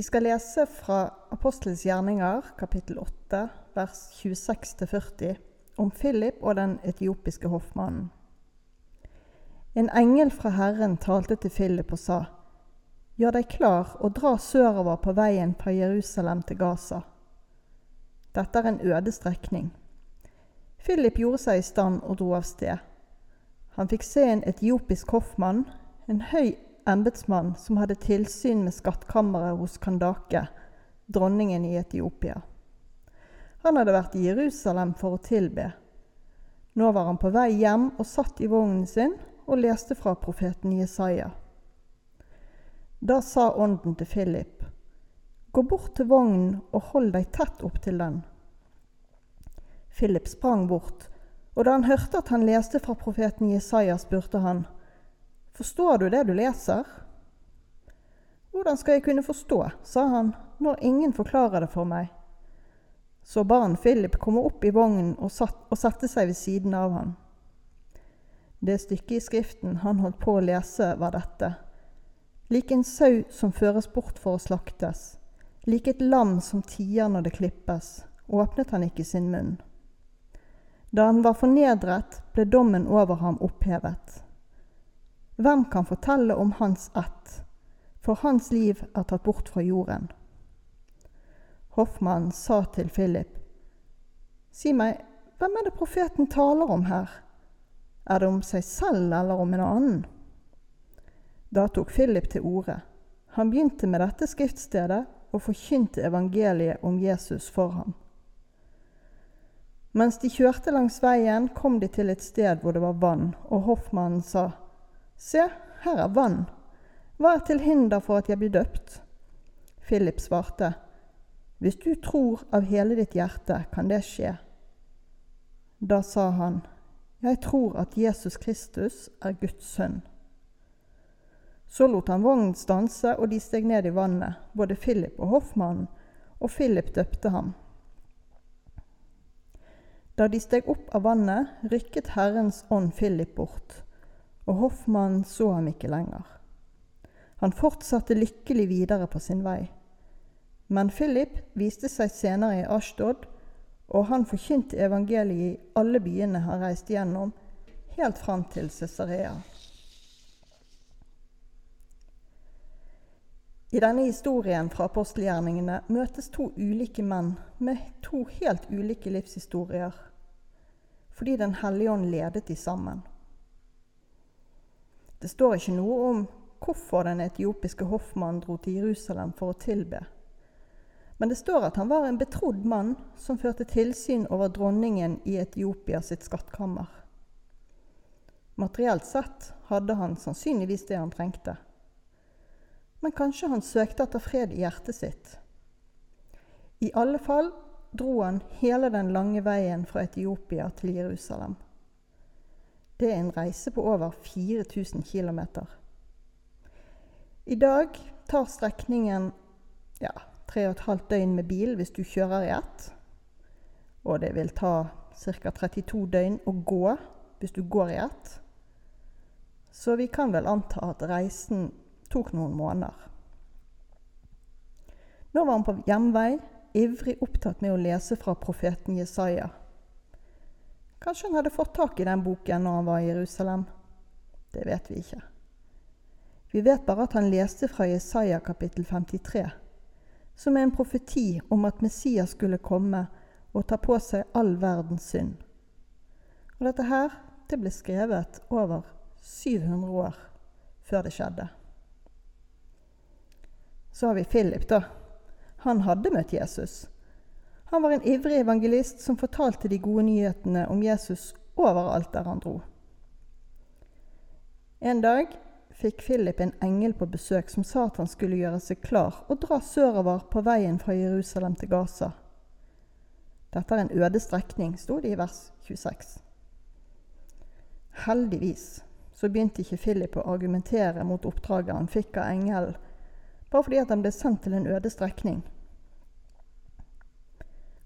Vi skal lese fra Apostelens gjerninger, kapittel 8, vers 26-40, om Philip og den etiopiske hoffmannen. En engel fra Herren talte til Philip og sa:" Gjør deg klar og dra sørover på veien fra Jerusalem til Gaza. Dette er en øde strekning. Philip gjorde seg i stand og dro av sted. Han fikk se en etiopisk hoffmann, en høy embetsmann som hadde tilsyn med skattkammeret hos Kandake, dronningen i Etiopia. Han hadde vært i Jerusalem for å tilbe. Nå var han på vei hjem og satt i vognen sin og leste fra profeten Jesaja. Da sa ånden til Philip, gå bort til vognen og hold deg tett opp til den. Philip sprang bort, og da han hørte at han leste fra profeten Jesaja, spurte han, Forstår du det du leser? Hvordan skal jeg kunne forstå, sa han, når ingen forklarer det for meg. Så ba Philip komme opp i vognen og, satt, og sette seg ved siden av han. Det stykket i Skriften han holdt på å lese, var dette. Lik en sau som føres bort for å slaktes, lik et lam som tier når det klippes, åpnet han ikke sin munn. Da han var fornedret, ble dommen over ham opphevet. Hvem kan fortelle om hans ett, for hans liv er tatt bort fra jorden? Hoffmannen sa til Philip, Si meg, hvem er det profeten taler om her? Er det om seg selv eller om en annen? Da tok Philip til orde. Han begynte med dette skriftstedet og forkynte evangeliet om Jesus for ham. Mens de kjørte langs veien, kom de til et sted hvor det var vann, og hoffmannen sa, Se, her er vann. Hva er til hinder for at jeg blir døpt? Philip svarte, Hvis du tror av hele ditt hjerte, kan det skje. Da sa han, Jeg tror at Jesus Kristus er Guds sønn. Så lot han vognen stanse, og de steg ned i vannet, både Philip og hoffmannen, og Philip døpte ham. Da de steg opp av vannet, rykket Herrens ånd Philip bort og hoffmannen så ham ikke lenger. Han fortsatte lykkelig videre på sin vei. Men Philip viste seg senere i Ashtod, og han forkynte evangeliet i alle byene han reiste gjennom, helt fram til Cesarea. I denne historien fra apostelgjerningene møtes to ulike menn med to helt ulike livshistorier, fordi Den hellige ånd ledet de sammen. Det står ikke noe om hvorfor den etiopiske hoffmannen dro til Jerusalem for å tilbe. Men det står at han var en betrodd mann som førte tilsyn over dronningen i Etiopia sitt skattkammer. Materielt sett hadde han sannsynligvis det han trengte. Men kanskje han søkte etter fred i hjertet sitt. I alle fall dro han hele den lange veien fra Etiopia til Jerusalem. Det er en reise på over 4000 km. I dag tar strekningen ja, 3,5 døgn med bil hvis du kjører i ett. Og det vil ta ca. 32 døgn å gå hvis du går i ett. Så vi kan vel anta at reisen tok noen måneder. Nå var han på hjemvei, ivrig opptatt med å lese fra profeten Jesaja. Kanskje han hadde fått tak i den boken når han var i Jerusalem? Det vet vi ikke. Vi vet bare at han leste fra Jesaja kapittel 53, som er en profeti om at Messias skulle komme og ta på seg all verdens synd. Og dette her, det ble skrevet over 700 år før det skjedde. Så har vi Philip, da. Han hadde møtt Jesus. Han var en ivrig evangelist som fortalte de gode nyhetene om Jesus overalt der han dro. En dag fikk Philip en engel på besøk som sa at han skulle gjøre seg klar og dra sørover på veien fra Jerusalem til Gaza. Dette er en øde strekning, sto det i vers 26. Heldigvis så begynte ikke Philip å argumentere mot oppdraget han fikk av engelen, bare fordi han ble sendt til en øde strekning.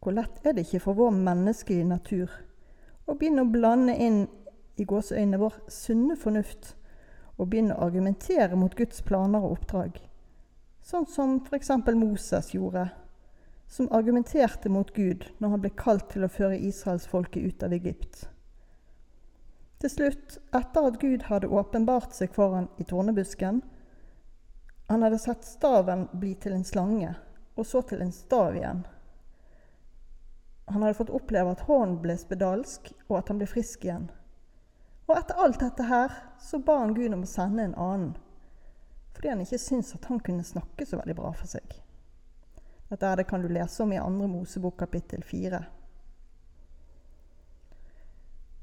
Hvor lett er det ikke for vår menneskelige natur å begynne å blande inn i gåseøynene vår sunne fornuft og begynne å argumentere mot Guds planer og oppdrag? sånn som f.eks. Moses gjorde, som argumenterte mot Gud når han ble kalt til å føre israelsfolket ut av Egypt. Til slutt, etter at Gud hadde åpenbart seg foran i tornebusken, han hadde sett staven bli til en slange, og så til en stav igjen. Han hadde fått oppleve at hånden ble spedalsk, og at han ble frisk igjen. Og etter alt dette her så ba han Gud om å sende en annen, fordi han ikke syntes at han kunne snakke så veldig bra for seg. Dette er det kan du lese om i 2. Mosebok kapittel 4.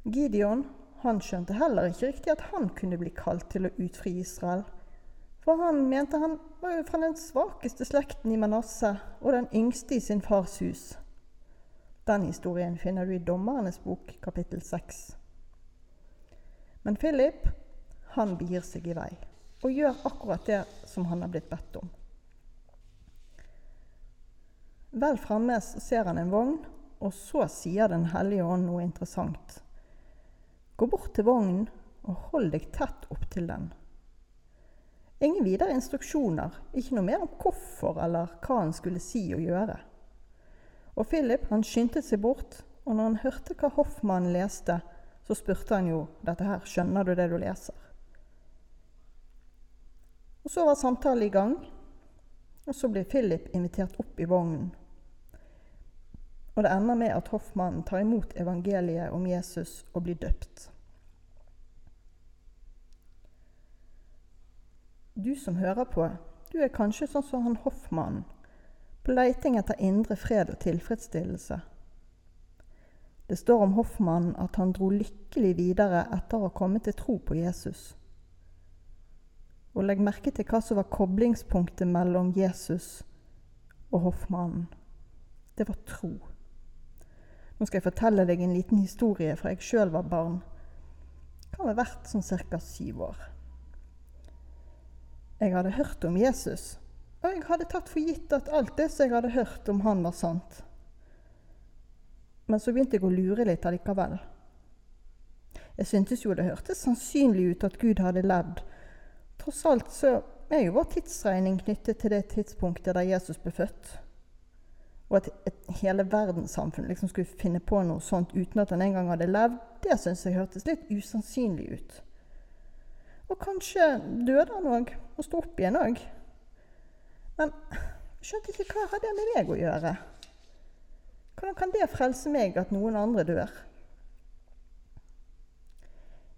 Gideon han skjønte heller ikke riktig at han kunne bli kalt til å utfri Israel. For han mente han var jo fra den svakeste slekten i Manasseh og den yngste i sin fars hus. Den historien finner du i Dommernes bok, kapittel 6. Men Philip, han begir seg i vei og gjør akkurat det som han har blitt bedt om. Vel framme ser han en vogn, og så sier Den hellige ånd noe interessant. Gå bort til vognen og hold deg tett opp til den. Ingen videre instruksjoner, ikke noe mer om hvorfor eller hva han skulle si og gjøre. Og Philip han skyndte seg bort, og når han hørte hva hoffmannen leste, så spurte han jo dette her, skjønner du det du leser? Og Så var samtalen i gang, og så blir Philip invitert opp i vognen. Og det ender med at hoffmannen tar imot evangeliet om Jesus og blir døpt. Du som hører på, du er kanskje sånn som han hoffmannen, på leiting etter indre fred og tilfredsstillelse. Det står om hoffmannen at han dro lykkelig videre etter å ha kommet til tro på Jesus. Og legg merke til hva som var koblingspunktet mellom Jesus og hoffmannen. Det var tro. Nå skal jeg fortelle deg en liten historie fra jeg sjøl var barn. Kan ha vært sånn ca. syv år. Jeg hadde hørt om Jesus, jeg hadde tatt for gitt at alt det som jeg hadde hørt om han, var sant. Men så begynte jeg å lure litt allikevel. Jeg syntes jo det hørtes sannsynlig ut at Gud hadde levd. Tross alt så er jo vår tidsregning knyttet til det tidspunktet der Jesus ble født. Og at hele verdenssamfunnet liksom skulle finne på noe sånt uten at han engang hadde levd, det syns jeg hørtes litt usannsynlig ut. Og kanskje døde han òg, og sto opp igjen òg. Men skjønte ikke hva har det med meg å gjøre. Hvordan kan det frelse meg at noen andre dør?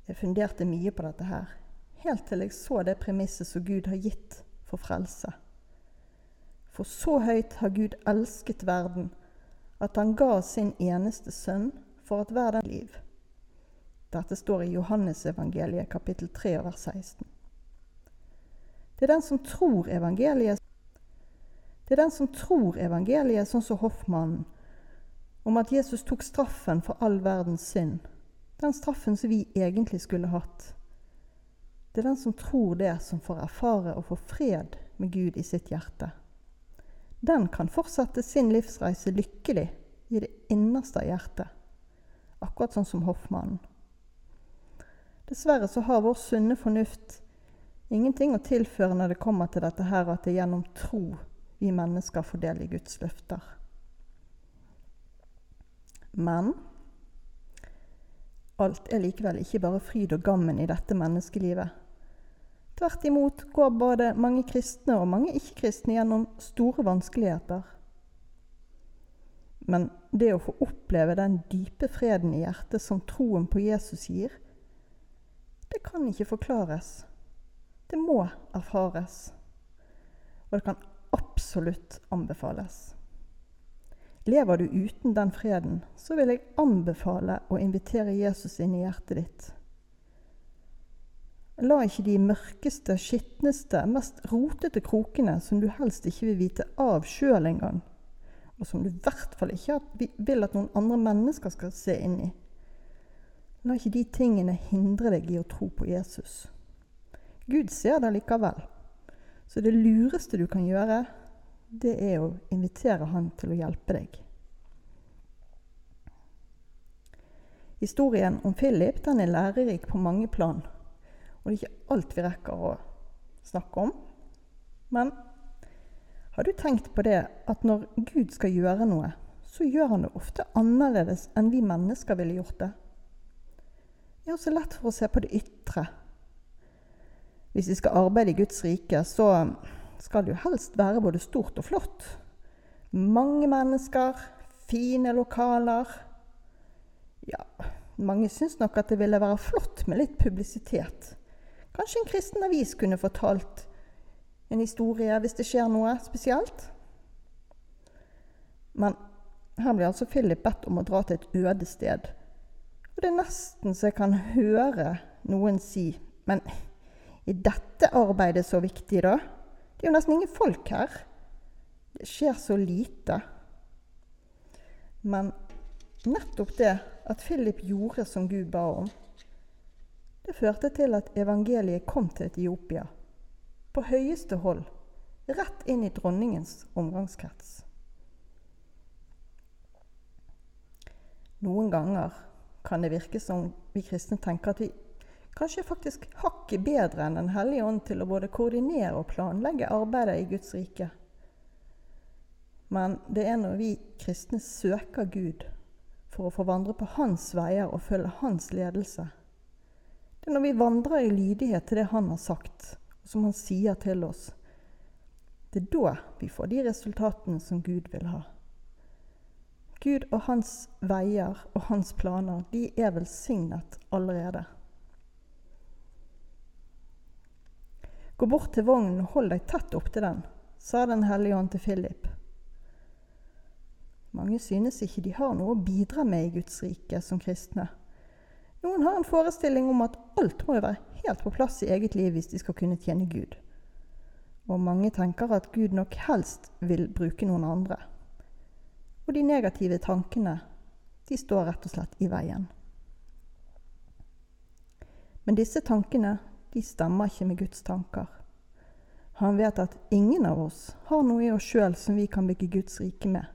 Jeg funderte mye på dette her, helt til jeg så det premisset som Gud har gitt for frelse. For så høyt har Gud elsket verden, at han ga sin eneste sønn for at verden liv. Dette står i Johannesevangeliet kapittel 3 vers 16. Det er den som tror evangeliet, det er den som tror evangeliet, sånn som hoffmannen, om at Jesus tok straffen for all verdens synd, den straffen som vi egentlig skulle hatt. Det er den som tror det, som får erfare og få fred med Gud i sitt hjerte. Den kan fortsette sin livsreise lykkelig i det innerste av hjertet, akkurat sånn som hoffmannen. Dessverre så har vår sunne fornuft ingenting å tilføre når det kommer til dette her, at det er gjennom tro vi mennesker får del i Guds løfter. Men alt er likevel ikke bare fryd og gammen i dette menneskelivet. Tvert imot går både mange kristne og mange ikke-kristne gjennom store vanskeligheter. Men det å få oppleve den dype freden i hjertet som troen på Jesus gir, det kan ikke forklares. Det må erfares. Og det kan absolutt anbefales. Lever du uten den freden, så vil jeg anbefale å invitere Jesus inn i hjertet ditt. La ikke de mørkeste, skitneste, mest rotete krokene som du helst ikke vil vite av sjøl engang, og som du i hvert fall ikke vil at noen andre mennesker skal se inn i, La ikke de tingene hindre deg i å tro på Jesus. Gud ser det likevel. Så det lureste du kan gjøre, det er å invitere Han til å hjelpe deg. Historien om Philip den er lærerik på mange plan. Og det er ikke alt vi rekker å snakke om. Men Har du tenkt på det at når Gud skal gjøre noe, så gjør han det ofte annerledes enn vi mennesker ville gjort det? Vi er også lett for å se på det ytre. Hvis vi skal arbeide i Guds rike, så skal jo helst være både stort og flott. Mange mennesker, fine lokaler. Ja, mange syns nok at det ville være flott med litt publisitet. Kanskje en kristen avis kunne fortalt en historie hvis det skjer noe spesielt. Men her blir altså Philip bedt om å dra til et øde sted. Og det er nesten så jeg kan høre noen si Men er dette arbeidet så viktig, da? Det er jo nesten ingen folk her. Det skjer så lite. Men nettopp det at Philip gjorde som Gud ba om, det førte til at evangeliet kom til Etiopia på høyeste hold, rett inn i dronningens omgangskrets. Noen ganger kan det virke som vi kristne tenker at vi kanskje faktisk hakket bedre enn Den hellige ånd til å både koordinere og planlegge arbeidet i Guds rike. Men det er når vi kristne søker Gud for å få vandre på Hans veier og følge Hans ledelse. Det er når vi vandrer i lydighet til det Han har sagt, som han sier til oss, det er da vi får de resultatene som Gud vil ha. Gud og hans veier og hans planer, de er velsignet allerede. Gå bort til vognen og hold deg tett opptil den, sa Den hellige ånd til Philip. Mange synes ikke de har noe å bidra med i Guds rike som kristne. Noen har en forestilling om at alt må jo være helt på plass i eget liv hvis de skal kunne tjene Gud. Og mange tenker at Gud nok helst vil bruke noen andre. Og de negative tankene, de står rett og slett i veien. Men disse tankene, de stemmer ikke med Guds tanker. Han vet at ingen av oss har noe i oss sjøl som vi kan bygge Guds rike med.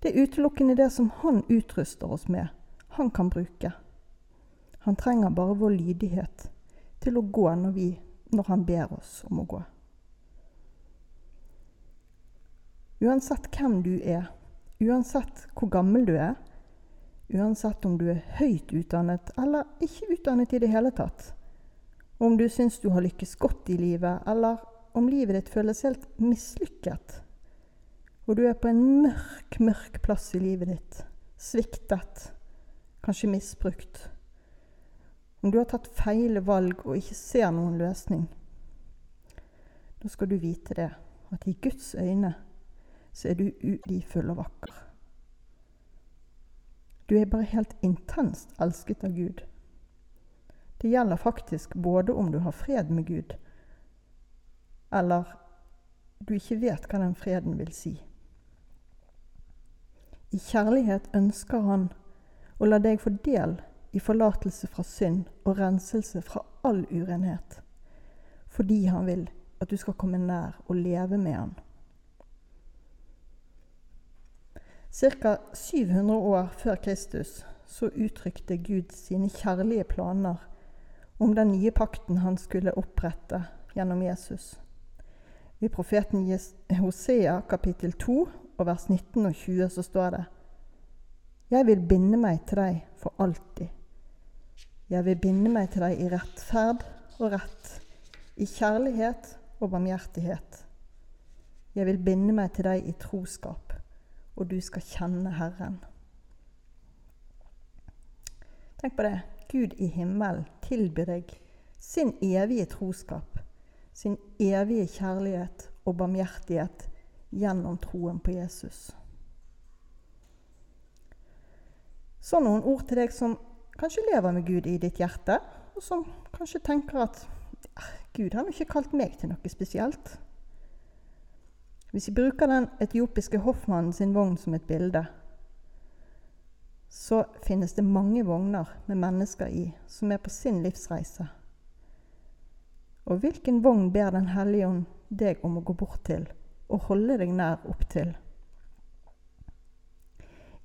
Det er utelukkende det som han utruster oss med, han kan bruke. Han trenger bare vår lydighet til å gå når, vi, når han ber oss om å gå. Uansett hvem du er, uansett hvor gammel du er, uansett om du er høyt utdannet eller ikke utdannet i det hele tatt, om du syns du har lykkes godt i livet, eller om livet ditt føles helt mislykket, og du er på en mørk, mørk plass i livet ditt, sviktet, kanskje misbrukt, om du har tatt feil valg og ikke ser noen løsning, da skal du vite det, at i Guds øyne så er du ulifull og vakker. Du er bare helt intenst elsket av Gud. Det gjelder faktisk både om du har fred med Gud, eller du ikke vet hva den freden vil si. I kjærlighet ønsker Han å la deg få del i forlatelse fra synd og renselse fra all urenhet, fordi han vil at du skal komme nær og leve med han. Ca. 700 år før Kristus så uttrykte Gud sine kjærlige planer om den nye pakten han skulle opprette gjennom Jesus. I profeten Hosea kapittel 2 og vers 19 og 20 så står det Jeg vil binde meg til deg for alltid. Jeg vil binde meg til deg i rettferd og rett, i kjærlighet og barmhjertighet. Jeg vil binde meg til deg i troskap, og du skal kjenne Herren. Tenk på det. Gud i himmelen tilbyr deg sin evige troskap, sin evige kjærlighet og barmhjertighet gjennom troen på Jesus. Så noen ord til deg som kanskje lever med Gud i ditt hjerte, og som kanskje tenker at Gud har ikke kalt meg til noe spesielt. Hvis vi bruker den etiopiske hoffmannen sin vogn som et bilde, så finnes det mange vogner med mennesker i som er på sin livsreise. Og hvilken vogn ber Den hellige ånd deg om å gå bort til og holde deg nær opp til?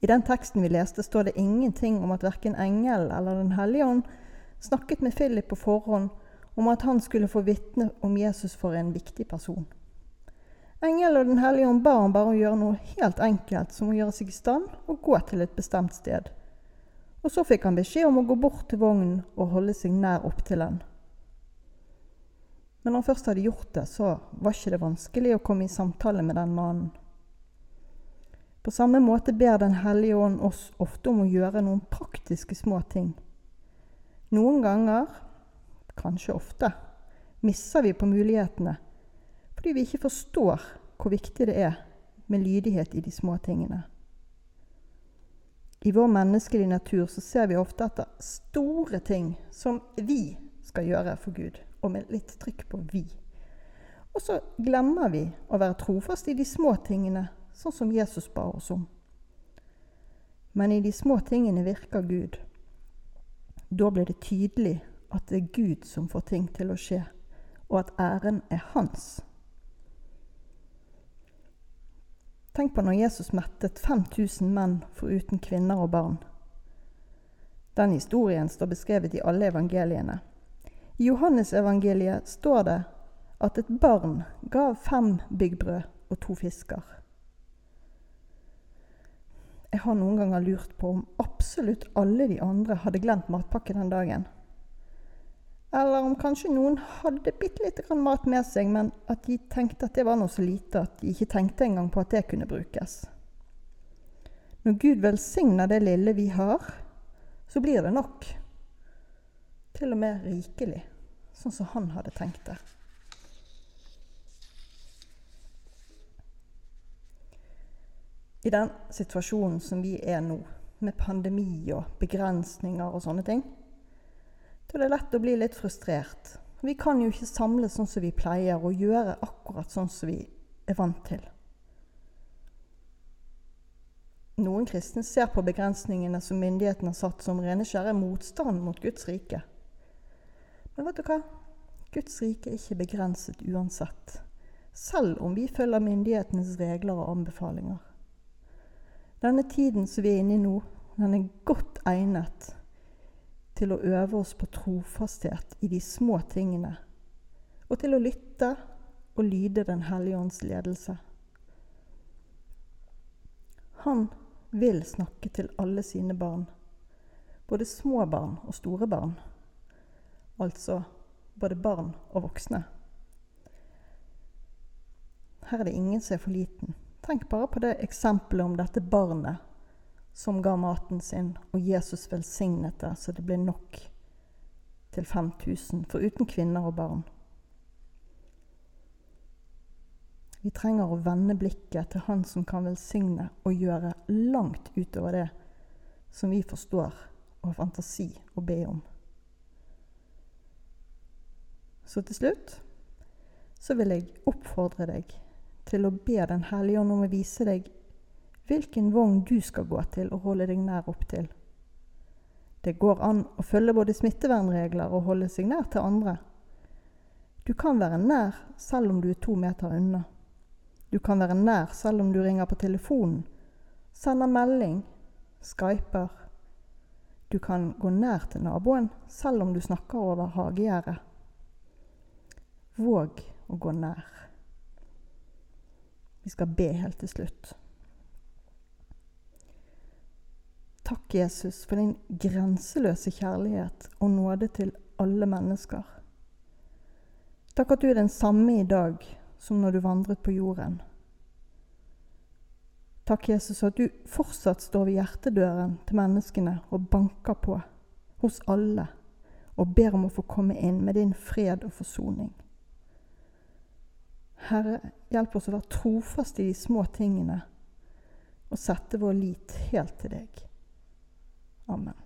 I den teksten vi leste, står det ingenting om at verken engel eller Den hellige ånd snakket med Philip på forhånd om at han skulle få vitne om Jesus for en viktig person. Engelen og Den hellige ånd ba ham bare å gjøre noe helt enkelt, som å gjøre seg i stand og gå til et bestemt sted. Og så fikk han beskjed om å gå bort til vognen og holde seg nær opptil den. Men når han først hadde gjort det, så var ikke det vanskelig å komme i samtale med den mannen. På samme måte ber Den hellige ånd oss ofte om å gjøre noen praktiske små ting. Noen ganger, kanskje ofte, misser vi på mulighetene fordi vi ikke forstår hvor viktig det er med lydighet i de små tingene. I vår menneskelige natur så ser vi ofte etter store ting som vi skal gjøre for Gud, og med litt trykk på 'vi'. Og så glemmer vi å være trofast i de små tingene, sånn som Jesus ba oss om. Men i de små tingene virker Gud. Da blir det tydelig at det er Gud som får ting til å skje, og at æren er hans. Tenk på når Jesus mettet 5000 menn foruten kvinner og barn. Den historien står beskrevet i alle evangeliene. I Johannesevangeliet står det at et barn gav fem byggbrød og to fisker. Jeg har noen ganger lurt på om absolutt alle de andre hadde glemt matpakke den dagen. Eller om kanskje noen hadde bitte lite grann mat med seg, men at de tenkte at det var noe så lite at de ikke tenkte engang på at det kunne brukes. Når Gud velsigner det lille vi har, så blir det nok. Til og med rikelig, sånn som han hadde tenkt det. I den situasjonen som vi er nå, med pandemi og begrensninger og sånne ting, er det lett å bli litt frustrert. Vi kan jo ikke samle sånn som vi pleier, og gjøre akkurat sånn som vi er vant til. Noen kristne ser på begrensningene som myndighetene har satt, som rene skjære motstand mot Guds rike. Men vet du hva? Guds rike er ikke begrenset uansett, selv om vi følger myndighetenes regler og anbefalinger. Denne tiden som vi er inne i nå, den er godt egnet til å øve oss på trofasthet i de små tingene, og til å lytte og lyde Den hellige ånds ledelse. Han vil snakke til alle sine barn, både små barn og store barn, altså både barn og voksne. Her er det ingen som er for liten. Tenk bare på det eksempelet om dette barnet som ga maten sin, og Jesus velsignet det så det ble nok til 5000, foruten kvinner og barn. Vi trenger å vende blikket til Han som kan velsigne og gjøre langt utover det som vi forstår og har fantasi å be om. Så til slutt så vil jeg oppfordre deg til å be Den hellige ånd om å vise deg hvilken vogn du skal gå til og holde deg nær opp til. Det går an å følge både smittevernregler og holde seg nær til andre. Du kan være nær selv om du er to meter unna. Du kan være nær selv om du ringer på telefonen, sender melding, skyper. Du kan gå nær til naboen selv om du snakker over hagegjerdet. Våg å gå nær. Vi skal be helt til slutt. Takk, Jesus, for din grenseløse kjærlighet og nåde til alle mennesker. Takk at du er den samme i dag som når du vandret på jorden. Takk, Jesus, at du fortsatt står ved hjertedøren til menneskene og banker på hos alle og ber om å få komme inn med din fred og forsoning. Herre, hjelp oss å være trofaste i de små tingene og sette vår lit helt til deg. Amen.